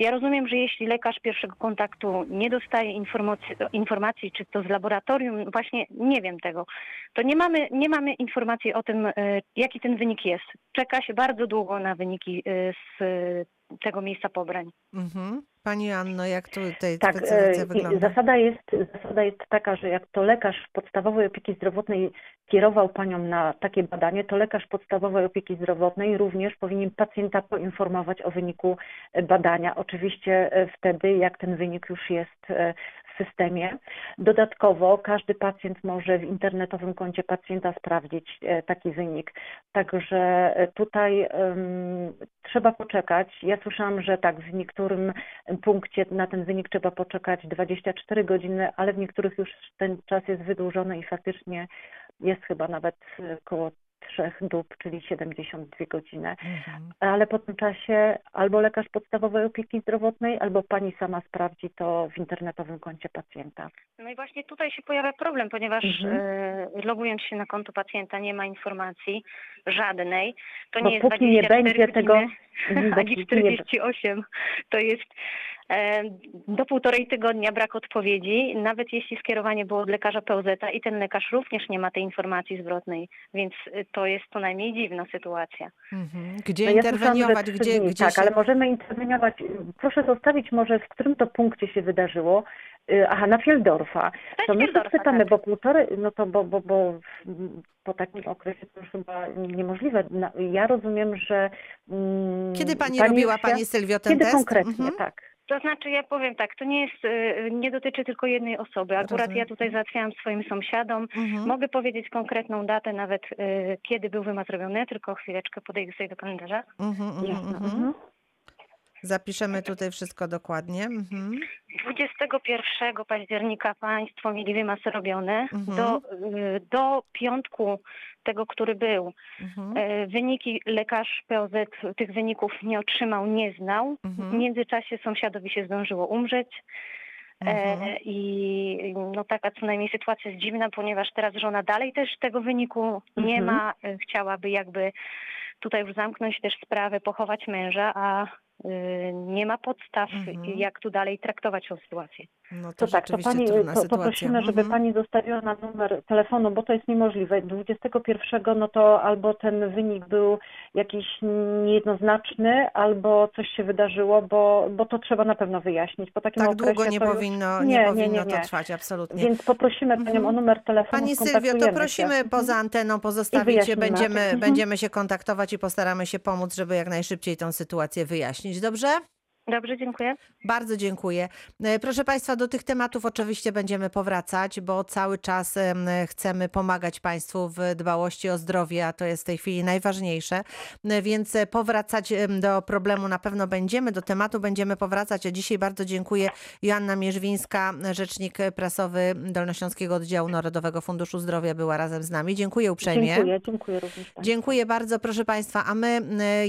Speaker 8: Ja rozumiem, że jeśli lekarz pierwszego kontaktu nie dostaje informacji, informacji czy to z laboratorium, właśnie nie wiem tego, to nie mamy, nie mamy informacji o tym, y, jaki ten wynik jest. Czeka się bardzo długo na wyniki y, z tego miejsca pobrań.
Speaker 1: Mhm. Pani Anno, jak tutaj
Speaker 6: Tak,
Speaker 1: specyfikacja
Speaker 6: e,
Speaker 1: wygląda?
Speaker 6: zasada jest, zasada jest taka, że jak to lekarz podstawowej opieki zdrowotnej kierował panią na takie badanie, to lekarz podstawowej opieki zdrowotnej również powinien pacjenta poinformować o wyniku badania. Oczywiście e, wtedy, jak ten wynik już jest e, systemie. Dodatkowo każdy pacjent może w internetowym koncie pacjenta sprawdzić e, taki wynik. Także e, tutaj em, trzeba poczekać. Ja słyszałam, że tak, w niektórym punkcie na ten wynik trzeba poczekać 24 godziny, ale w niektórych już ten czas jest wydłużony i faktycznie jest chyba nawet e, około trzech dób, czyli 72 godziny.
Speaker 1: Mhm.
Speaker 6: Ale po tym czasie albo lekarz podstawowej opieki zdrowotnej, albo pani sama sprawdzi to w internetowym koncie pacjenta.
Speaker 8: No i właśnie tutaj się pojawia problem, ponieważ
Speaker 6: Mhm.
Speaker 8: e, logując się na konto pacjenta nie ma informacji żadnej. To
Speaker 6: Bo
Speaker 8: nie jest
Speaker 6: póki nie
Speaker 8: 24
Speaker 6: będzie
Speaker 8: godziny,
Speaker 6: tego- nie-
Speaker 8: 48. To jest do półtorej tygodnia brak odpowiedzi, nawet jeśli skierowanie było od lekarza POZ i ten lekarz również nie ma tej informacji zwrotnej, więc e, to jest co najmniej dziwna sytuacja.
Speaker 1: Mhm. Gdzie
Speaker 6: No ja
Speaker 1: interweniować?
Speaker 6: trzy
Speaker 1: Gdzie, gdzie
Speaker 6: tak,
Speaker 1: się...
Speaker 6: ale możemy interweniować. Proszę zostawić może, w którym to punkcie się wydarzyło. Y, Aha, na Fieldorfa. To my
Speaker 8: Fieldorfa,
Speaker 6: pytamy,
Speaker 8: tak.
Speaker 6: bo półtorej, no to bo, bo, bo po takim okresie to już chyba niemożliwe. Ja rozumiem, że... mm,
Speaker 1: Kiedy pani, robiła,
Speaker 6: już się-
Speaker 1: pani Sylwio, ten
Speaker 6: Kiedy
Speaker 1: test?
Speaker 6: konkretnie,
Speaker 1: Mhm.
Speaker 6: tak.
Speaker 8: To znaczy, ja powiem tak, to nie jest, y, nie dotyczy tylko jednej osoby. Akurat
Speaker 1: Rozumiem.
Speaker 8: ja tutaj załatwiałam swoim sąsiadom.
Speaker 1: Mhm.
Speaker 8: Mogę powiedzieć konkretną datę, nawet y, kiedy był wymaz robiony, tylko chwileczkę podejdę sobie do kalendarza.
Speaker 1: Mhm,
Speaker 6: Jasne.
Speaker 1: mhm.
Speaker 6: Mhm.
Speaker 1: Zapiszemy tutaj wszystko dokładnie. Mhm.
Speaker 8: 21 października państwo mieli wymaz robiony.
Speaker 1: Mhm.
Speaker 8: Do, y, do piątku tego, który był,
Speaker 1: Mhm.
Speaker 8: y, wyniki lekarz POZ tych wyników nie otrzymał, nie znał. W
Speaker 1: Mhm.
Speaker 8: międzyczasie sąsiadowi się zdążyło umrzeć.
Speaker 1: Mhm.
Speaker 8: E, I no taka co najmniej sytuacja jest dziwna, ponieważ teraz żona dalej też tego wyniku nie
Speaker 6: Mhm.
Speaker 8: ma. E, Chciałaby jakby tutaj już zamknąć też sprawę, pochować męża, a nie ma podstaw,
Speaker 1: Mhm.
Speaker 8: jak tu dalej traktować tą sytuację.
Speaker 1: No to,
Speaker 6: To tak, to pani, to, poprosimy, żeby
Speaker 1: Mhm.
Speaker 6: pani zostawiła na numer telefonu, bo to jest niemożliwe. 21 no to albo ten wynik był jakiś niejednoznaczny, albo coś się wydarzyło, bo, bo to trzeba na pewno wyjaśnić. Po takim
Speaker 1: Tak
Speaker 6: okresie
Speaker 1: długo nie
Speaker 6: to
Speaker 1: powinno, nie,
Speaker 6: Nie, nie,
Speaker 1: powinno
Speaker 6: nie,
Speaker 1: to
Speaker 6: nie.
Speaker 1: trwać, absolutnie.
Speaker 6: Więc poprosimy panią
Speaker 1: Mhm.
Speaker 6: o numer telefonu.
Speaker 1: Pani Sylwio, to prosimy
Speaker 6: się.
Speaker 1: poza anteną pozostawić się,
Speaker 6: wyjaśnimy.
Speaker 1: będziemy,
Speaker 6: Mhm.
Speaker 1: będziemy się kontaktować i postaramy się pomóc, żeby jak najszybciej tą sytuację wyjaśnić. Dobrze?
Speaker 8: Dobrze, dziękuję.
Speaker 1: Bardzo dziękuję. E, Proszę Państwa, do tych tematów oczywiście będziemy powracać, bo cały czas em, chcemy pomagać Państwu w dbałości o zdrowie, a to jest w tej chwili najważniejsze. E, Więc e, powracać do problemu na pewno będziemy, do tematu będziemy powracać. A dzisiaj bardzo dziękuję Joanna Mierzwińska, rzecznik prasowy Dolnośląskiego Oddziału Narodowego Funduszu Zdrowia była razem z nami. Dziękuję uprzejmie.
Speaker 6: Dziękuję, dziękuję również.
Speaker 1: Dziękuję bardzo, proszę Państwa. A my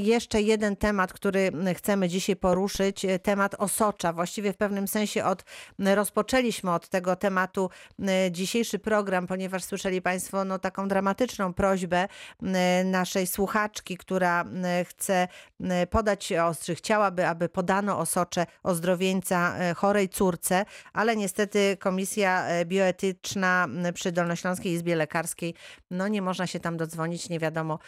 Speaker 1: jeszcze jeden temat, który chcemy dzisiaj poruszyć, e, temat osocza. Właściwie w pewnym sensie od, rozpoczęliśmy od tego tematu dzisiejszy program, ponieważ słyszeli Państwo no, taką dramatyczną prośbę naszej słuchaczki, która chce podać ostrze, chciałaby, aby podano osocze ozdrowieńca e, chorej córce, ale niestety Komisja e, Bioetyczna przy Dolnośląskiej Izbie Lekarskiej, no nie można się tam dodzwonić, nie wiadomo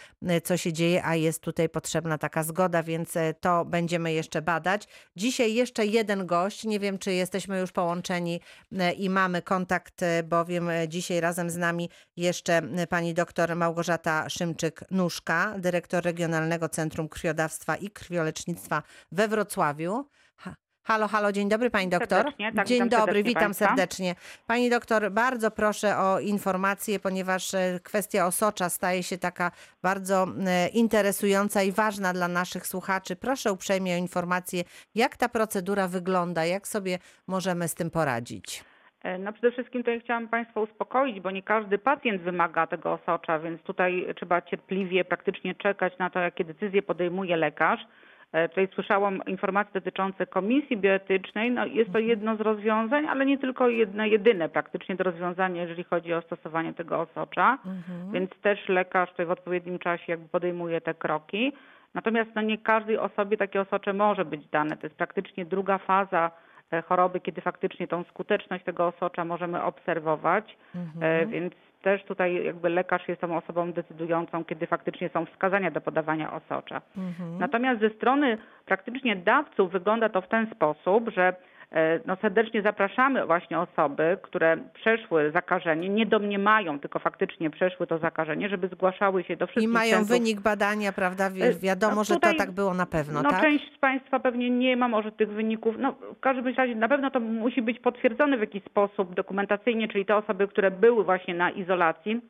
Speaker 1: co się dzieje, a jest tutaj potrzebna taka zgoda, więc to będziemy jeszcze badać. Dzisiaj jeszcze jeden gość, nie wiem czy jesteśmy już połączeni e, i mamy kontakt, e, bowiem e, dzisiaj razem z nami jeszcze pani doktor Małgorzata Szymczyk-Nóżka, dyrektor Regionalnego Centrum Krwiodawstwa i Krwiolecznictwa we Wrocławiu. Ha- Halo, halo, dzień dobry pani doktor.
Speaker 9: Tak,
Speaker 1: dzień dobry, witam
Speaker 9: państwa.
Speaker 1: serdecznie. Pani doktor, bardzo proszę o informację, ponieważ e, kwestia osocza staje się taka bardzo e, interesująca i ważna dla naszych słuchaczy. Proszę uprzejmie o informację, jak ta procedura wygląda, jak sobie możemy z tym poradzić.
Speaker 9: E, No przede wszystkim to ja chciałam Państwa uspokoić, bo nie każdy pacjent wymaga tego osocza, więc tutaj trzeba cierpliwie praktycznie czekać na to, jakie decyzje podejmuje lekarz. E, Tutaj słyszałam informacje dotyczące komisji bioetycznej. No jest to jedno z rozwiązań, ale nie tylko jedno, jedyne praktycznie to rozwiązanie, jeżeli chodzi o stosowanie tego osocza. Więc też lekarz tutaj w odpowiednim czasie jakby podejmuje te kroki. Natomiast no nie każdej osobie takie osocze może być dane. To jest praktycznie druga faza e, choroby, kiedy faktycznie tą skuteczność tego osocza możemy obserwować. E, Więc też tutaj jakby lekarz jest tą osobą decydującą, kiedy faktycznie są wskazania do podawania osocza. Natomiast ze strony praktycznie dawców wygląda to w ten sposób, że no serdecznie zapraszamy właśnie osoby, które przeszły zakażenie, nie domniemają, tylko faktycznie przeszły to zakażenie, żeby zgłaszały się do
Speaker 1: I
Speaker 9: wszystkich
Speaker 1: mają
Speaker 9: centrów
Speaker 1: wynik badania, prawda? Wi-
Speaker 9: E,
Speaker 1: Wiadomo,
Speaker 9: no
Speaker 1: że to
Speaker 9: tutaj-
Speaker 1: tak było na pewno,
Speaker 9: no
Speaker 1: tak?
Speaker 9: część z Państwa pewnie nie ma może tych wyników. No w każdym razie na pewno to musi być potwierdzone w jakiś sposób dokumentacyjnie, czyli te osoby, które były właśnie na izolacji,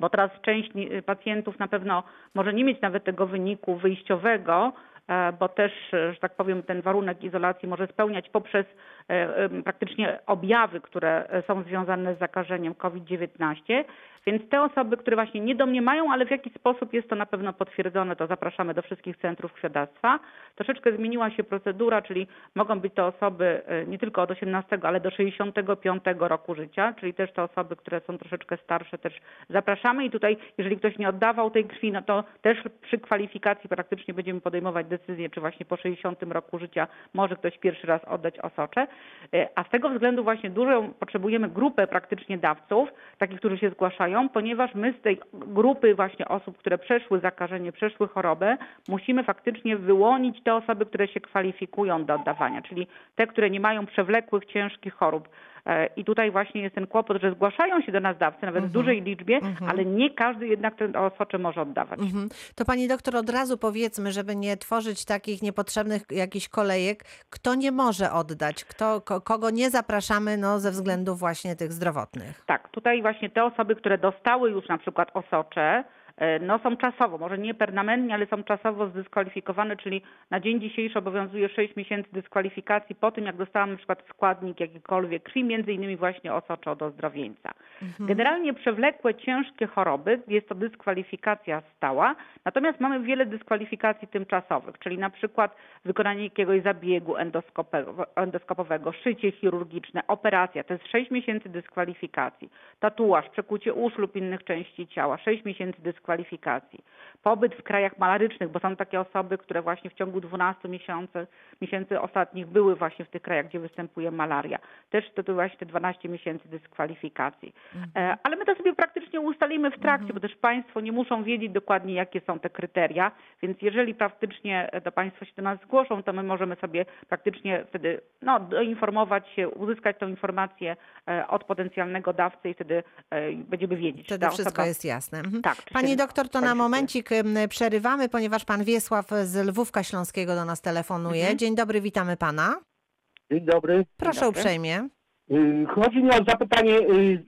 Speaker 9: bo teraz część pacjentów na pewno może nie mieć nawet tego wyniku wyjściowego, e, bo też, e, że tak powiem, ten warunek izolacji może spełniać poprzez e, praktycznie objawy, które e, są związane z zakażeniem COVID-19. Więc te osoby, które właśnie nie domniemają, ale w jakiś sposób jest to na pewno potwierdzone, to zapraszamy do wszystkich centrów krwiodawstwa. Troszeczkę zmieniła się procedura, czyli mogą być to osoby e, nie tylko od 18, ale do 65 roku życia, czyli też te osoby, które są troszeczkę starsze, też zapraszamy. I tutaj, jeżeli ktoś nie oddawał tej krwi, no to też przy kwalifikacji praktycznie będziemy podejmować decyzję, czy właśnie po 60 roku życia może ktoś pierwszy raz oddać osocze. E, A z tego względu właśnie dużą potrzebujemy grupę praktycznie dawców, takich, którzy się zgłaszają, ponieważ my z tej grupy właśnie osób, które przeszły zakażenie, przeszły chorobę, musimy faktycznie wyłonić te osoby, które się kwalifikują do oddawania, czyli te, które nie mają przewlekłych, ciężkich chorób. E, I tutaj właśnie jest ten kłopot, że zgłaszają się do nas dawcy, nawet w
Speaker 1: Mhm.
Speaker 9: dużej liczbie,
Speaker 1: Mhm.
Speaker 9: ale nie każdy jednak ten osocze może oddawać.
Speaker 1: Mhm. To pani doktor od razu powiedzmy, żeby nie tworzyć takich niepotrzebnych jakichś kolejek, kto nie może oddać, kto, ko, kogo nie zapraszamy no, ze względów właśnie tych zdrowotnych.
Speaker 9: Tak, tutaj właśnie te osoby, które dostały już na przykład osocze, no są czasowo, może nie permanentnie, ale są czasowo zdyskwalifikowane, czyli na dzień dzisiejszy obowiązuje 6 miesięcy dyskwalifikacji po tym, jak dostałam na przykład składnik jakikolwiek krwi, między innymi właśnie osocze od ozdrowieńca. Generalnie przewlekłe, ciężkie choroby jest to dyskwalifikacja stała, natomiast mamy wiele dyskwalifikacji tymczasowych, czyli na przykład wykonanie jakiegoś zabiegu endoskopowego, szycie chirurgiczne, operacja, to jest 6 miesięcy dyskwalifikacji, tatuaż, przekucie uszu lub innych części ciała, 6 miesięcy dyskwalifikacji, pobyt w krajach malarycznych, bo są takie osoby, które właśnie w ciągu 12 miesięcy, miesięcy ostatnich były właśnie w tych krajach, gdzie występuje malaria, też to, to właśnie te 12 miesięcy dyskwalifikacji. E, Ale my to sobie praktycznie ustalimy w trakcie, bo też Państwo nie muszą wiedzieć dokładnie, jakie są te kryteria, więc jeżeli praktycznie e, to Państwo się do nas zgłoszą, to my możemy sobie praktycznie wtedy no, doinformować się, uzyskać tą informację e, od potencjalnego dawcy i wtedy będziemy wiedzieć, czy
Speaker 1: Wtedy wszystko
Speaker 9: osoba...
Speaker 1: jest jasne. Mhm.
Speaker 9: Tak, czy
Speaker 1: Pani doktor, to na momencik przerywamy, ponieważ pan Wiesław z Lwówka Śląskiego do nas telefonuje.
Speaker 9: Mhm.
Speaker 1: Dzień dobry, witamy pana.
Speaker 10: Dzień dobry.
Speaker 1: Proszę
Speaker 9: dobry.
Speaker 1: uprzejmie.
Speaker 10: Y, Chodzi mi o zapytanie, y,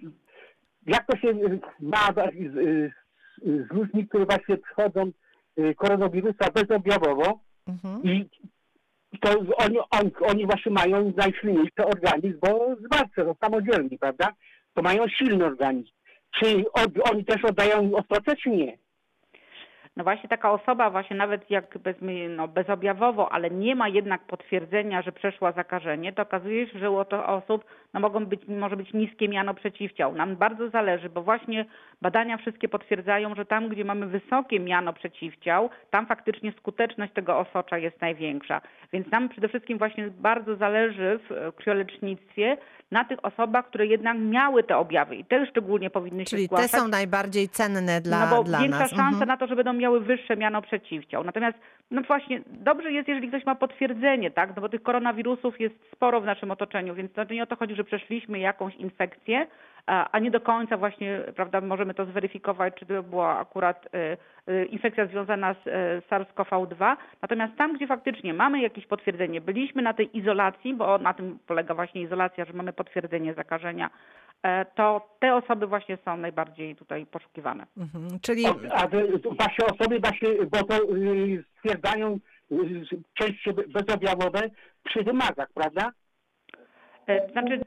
Speaker 10: jak to się y, ma z, z ludźmi, którzy właśnie przychodzą koronawirusa bezobjawowo
Speaker 1: Mhm.
Speaker 10: i to oni, oni, oni właśnie mają najsilniejszy organizm, bo zwalcza, to samodzielni, prawda? To mają silny organizm. Czy oni też oddają ostrocę, czy nie?
Speaker 9: No właśnie taka osoba właśnie nawet jak bez, no, bezobjawowo, ale nie ma jednak potwierdzenia, że przeszła zakażenie, to okazuje się, że u to osób no, mogą być, może być niskie miano przeciwciał. Nam bardzo zależy, bo właśnie badania wszystkie potwierdzają, że tam, gdzie mamy wysokie miano przeciwciał, tam faktycznie skuteczność tego osocza jest największa. Więc nam przede wszystkim właśnie bardzo zależy w e, krwiolecznictwie na tych osobach, które jednak miały te objawy i te szczególnie powinny się
Speaker 1: Czyli te
Speaker 9: zgłaszać.
Speaker 1: są najbardziej cenne dla,
Speaker 9: no bo
Speaker 1: dla
Speaker 9: większa
Speaker 1: nas.
Speaker 9: szansa
Speaker 1: Mhm.
Speaker 9: na to, że będą miały wyższe miano przeciwciał. Natomiast no właśnie dobrze jest, jeżeli ktoś ma potwierdzenie, tak? No bo tych koronawirusów jest sporo w naszym otoczeniu, więc to nie o to chodzi, że przeszliśmy jakąś infekcję, a nie do końca właśnie, prawda, możemy to zweryfikować, czy to była akurat y, infekcja związana z y, SARS-CoV-2. Natomiast tam, gdzie faktycznie mamy jakieś potwierdzenie, byliśmy na tej izolacji, bo na tym polega właśnie izolacja, że mamy potwierdzenie zakażenia, e, to te osoby właśnie są najbardziej tutaj poszukiwane.
Speaker 1: Mhm. Czyli
Speaker 10: a te właśnie osoby właśnie, bo to y, stwierdzają y, częściej be- bezobjawowe przy wymazach, prawda?
Speaker 9: E, Znaczy,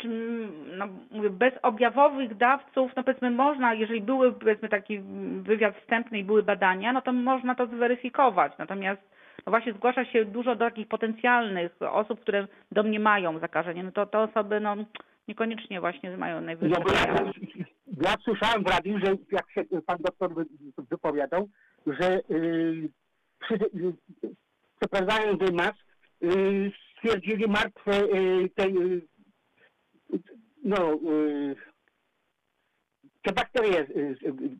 Speaker 9: czym, no, mówię, bez objawowych dawców, no powiedzmy można, jeżeli były powiedzmy taki wywiad wstępny i były badania, no to można to zweryfikować. Natomiast no właśnie zgłasza się dużo takich potencjalnych osób, które domniemają zakażenie, no to te osoby no, niekoniecznie właśnie mają najwyższe.
Speaker 10: No bo ja, ja słyszałem w radiu, że jak się pan doktor wy- wypowiadał, że y, przy, y, przeprowadzając wymaz y, stwierdzili martwe y, te, y, no, y, te bakterie y, y,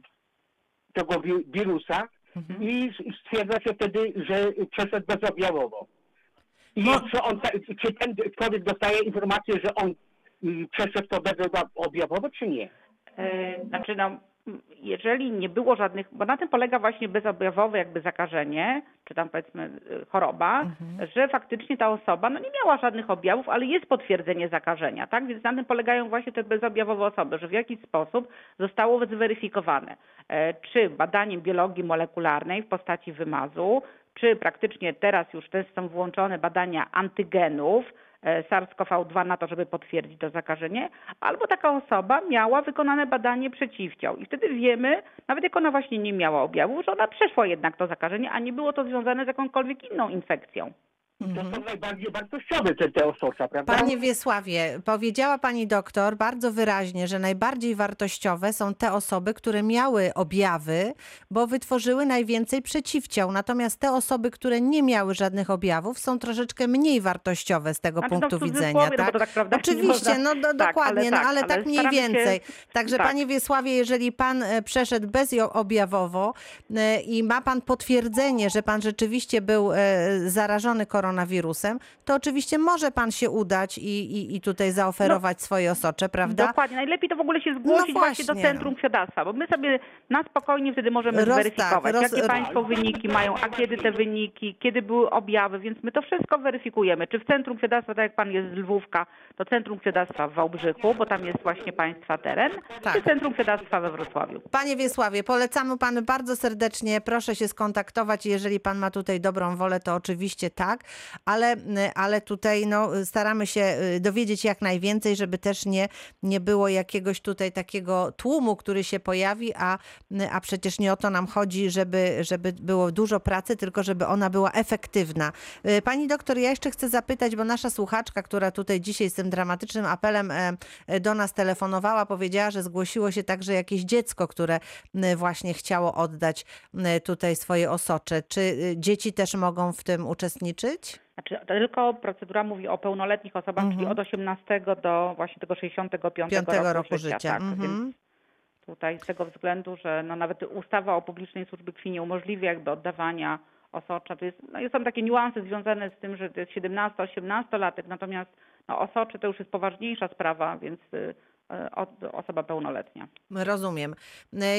Speaker 10: tego wi- wirusa
Speaker 1: Mhm.
Speaker 10: i stwierdza się wtedy, że przeszedł bezobjawowo. I
Speaker 1: No.
Speaker 10: czy, on, czy ten człowiek dostaje informację, że on y, przeszedł to bezobjawowo, czy nie?
Speaker 9: E, Znaczy, no, jeżeli nie było żadnych, bo na tym polega właśnie bezobjawowe jakby zakażenie, czy tam powiedzmy y, choroba, że faktycznie ta osoba no, nie miała żadnych objawów, ale jest potwierdzenie zakażenia, tak? Więc na tym polegają właśnie te bezobjawowe osoby, że w jakiś sposób zostało zweryfikowane, e, czy badaniem biologii molekularnej w postaci wymazu, czy praktycznie teraz już też są włączone badania antygenów, SARS-CoV-2 na to, żeby potwierdzić to zakażenie, albo taka osoba miała wykonane badanie przeciwciał i wtedy wiemy, nawet jak ona właśnie nie miała objawów, że ona przeszła jednak to zakażenie, a nie było to związane z jakąkolwiek inną infekcją.
Speaker 10: To są najbardziej wartościowe te, te osocza, prawda?
Speaker 1: Panie Wiesławie, powiedziała pani doktor bardzo wyraźnie, że najbardziej wartościowe są te osoby, które miały objawy, bo wytworzyły najwięcej przeciwciał. Natomiast te osoby, które nie miały żadnych objawów, są troszeczkę mniej wartościowe z tego
Speaker 9: Znaczy, no,
Speaker 1: punktu
Speaker 9: cudzysłowie,
Speaker 1: widzenia.
Speaker 9: no
Speaker 1: Tak?
Speaker 9: to tak prawda,
Speaker 1: Oczywiście,
Speaker 9: można-
Speaker 1: no do,
Speaker 9: tak,
Speaker 1: dokładnie,
Speaker 9: ale
Speaker 1: no,
Speaker 9: tak,
Speaker 1: ale
Speaker 9: ale
Speaker 1: tak mniej
Speaker 9: staramy się-
Speaker 1: więcej. Także
Speaker 9: tak.
Speaker 1: panie Wiesławie, jeżeli pan e, przeszedł bezobjawowo e, i ma pan potwierdzenie, że pan rzeczywiście był e, zarażony koronawirusem, koronawirusem, to oczywiście może pan się udać i, i, i tutaj zaoferować swoje osocze, prawda?
Speaker 9: Dokładnie. Najlepiej to w ogóle się zgłosić
Speaker 1: No
Speaker 9: właśnie do
Speaker 1: właśnie,
Speaker 9: Centrum Krwiodawstwa, bo my sobie na spokojnie wtedy możemy
Speaker 1: Roz- tak,
Speaker 9: zweryfikować,
Speaker 1: roz-
Speaker 9: jakie Państwo wyniki mają, a kiedy te wyniki, kiedy były objawy, więc my to wszystko weryfikujemy. Czy w Centrum Krwiodawstwa, tak jak Pan jest z Lwówka, to Centrum Krwiodawstwa w Wałbrzychu, bo tam jest właśnie Państwa teren,
Speaker 1: Tak.
Speaker 9: czy Centrum Krwiodawstwa we Wrocławiu.
Speaker 1: Panie Wiesławie, polecamy panu bardzo serdecznie. Proszę się skontaktować. Jeżeli pan ma tutaj dobrą wolę, to oczywiście tak, ale, ale tutaj no, staramy się y, dowiedzieć jak najwięcej, żeby też nie, nie było jakiegoś tutaj takiego tłumu, który się pojawi, a, a przecież nie o to nam chodzi, żeby, żeby było dużo pracy, tylko żeby ona była efektywna. Y, Pani doktor, ja jeszcze chcę zapytać, bo nasza słuchaczka, która tutaj dzisiaj z tym dramatycznym apelem e, e, do nas telefonowała, powiedziała, że zgłosiło się także jakieś dziecko, które właśnie chciało oddać tutaj swoje osocze. Czy y, dzieci też mogą w tym uczestniczyć?
Speaker 9: Znaczy, tylko procedura mówi o pełnoletnich osobach,
Speaker 1: Mhm.
Speaker 9: czyli od 18 do właśnie tego 65
Speaker 1: Piątego
Speaker 9: roku,
Speaker 1: roku życia.
Speaker 9: Tak, więc
Speaker 1: Mhm.
Speaker 9: tutaj z tego względu, że no nawet ustawa o publicznej służbie krwi nie umożliwia jakby oddawania osocza. To jest, no są takie niuanse związane z tym, że to jest 17-18 latek, natomiast no, osocze to już jest poważniejsza sprawa, więc y, osoba pełnoletnia.
Speaker 1: Rozumiem.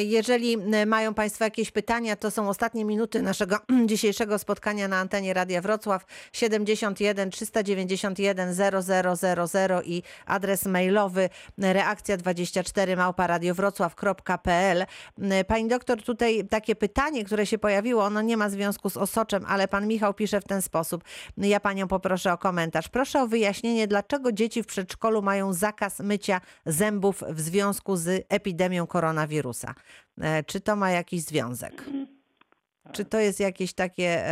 Speaker 1: Jeżeli mają Państwo jakieś pytania, to są ostatnie minuty naszego dzisiejszego spotkania na antenie Radia Wrocław 71 391 0000 i adres mailowy reakcja 24 małparadiowrocław.pl. Pani doktor, tutaj takie pytanie, które się pojawiło, ono nie ma związku z osoczem, ale pan Michał pisze w ten sposób. Ja panią poproszę o komentarz. Proszę o wyjaśnienie, dlaczego dzieci w przedszkolu mają zakaz mycia zębów w związku z epidemią koronawirusa. E, Czy to ma jakiś związek? Czy to jest jakiś takie,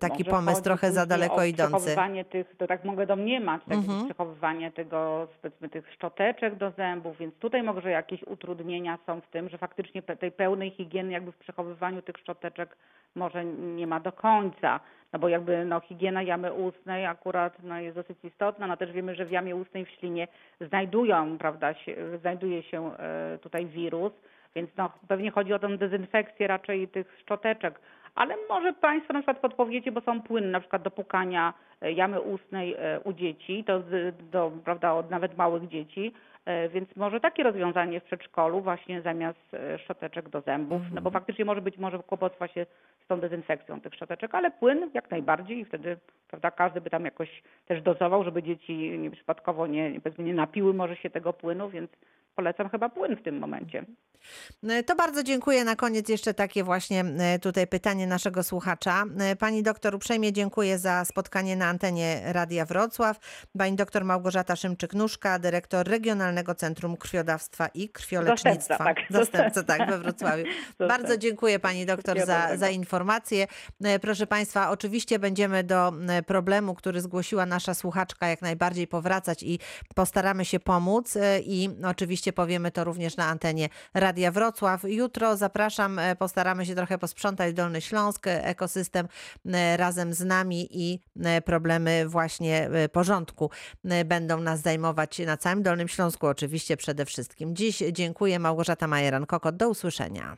Speaker 1: taki
Speaker 9: Może
Speaker 1: pomysł trochę za daleko idący?
Speaker 9: Przechowywanie tych, to tak mogę domniemać, tak,
Speaker 1: Mhm.
Speaker 9: przechowywanie tego, powiedzmy, tych szczoteczek do zębów, więc tutaj może jakieś utrudnienia są w tym, że faktycznie tej pełnej higieny jakby w przechowywaniu tych szczoteczek może nie ma do końca. No bo jakby no, higiena jamy ustnej akurat no, jest dosyć istotna, no też wiemy, że w jamie ustnej w ślinie znajdują, prawda, się, znajduje się e, tutaj wirus, więc no, pewnie chodzi o tę dezynfekcję raczej tych szczoteczek. Ale może Państwo na przykład podpowiecie, bo są płyny na przykład do pukania e, jamy ustnej e, u dzieci, to do, prawda, od nawet małych dzieci, e, więc może takie rozwiązanie w przedszkolu właśnie zamiast szczoteczek do zębów, no bo faktycznie może być może kłopot właśnie z tą dezynfekcją tych szczoteczek, ale płyn jak najbardziej i wtedy prawda, każdy by tam jakoś też dozował, żeby dzieci nie, przypadkowo nie, powiedzmy, nie napiły może się tego płynu, więc polecam chyba płyn w tym momencie.
Speaker 1: E, To bardzo dziękuję. Na koniec jeszcze takie właśnie e, tutaj pytanie naszego słuchacza. E, Pani doktor, uprzejmie dziękuję za spotkanie na antenie Radia Wrocław. Pani doktor Małgorzata Szymczyk-Nóżka, dyrektor Regionalnego Centrum Krwiodawstwa i Krwiolecznictwa.
Speaker 9: Zastępca, tak.
Speaker 1: Zastępca, tak, we Wrocławiu. Bardzo dziękuję Pani doktor za, za informację. Proszę Państwa, oczywiście będziemy do problemu, który zgłosiła nasza słuchaczka, jak najbardziej powracać i postaramy się pomóc i oczywiście powiemy to również na antenie Radia Wrocław. Jutro zapraszam, e, postaramy się trochę posprzątać Dolny Śląsk, e, ekosystem e, razem z nami i problemy właśnie porządku będą nas zajmować na całym Dolnym Śląsku oczywiście przede wszystkim. Dziś dziękuję Małgorzata Majeran-Kokot. Do usłyszenia.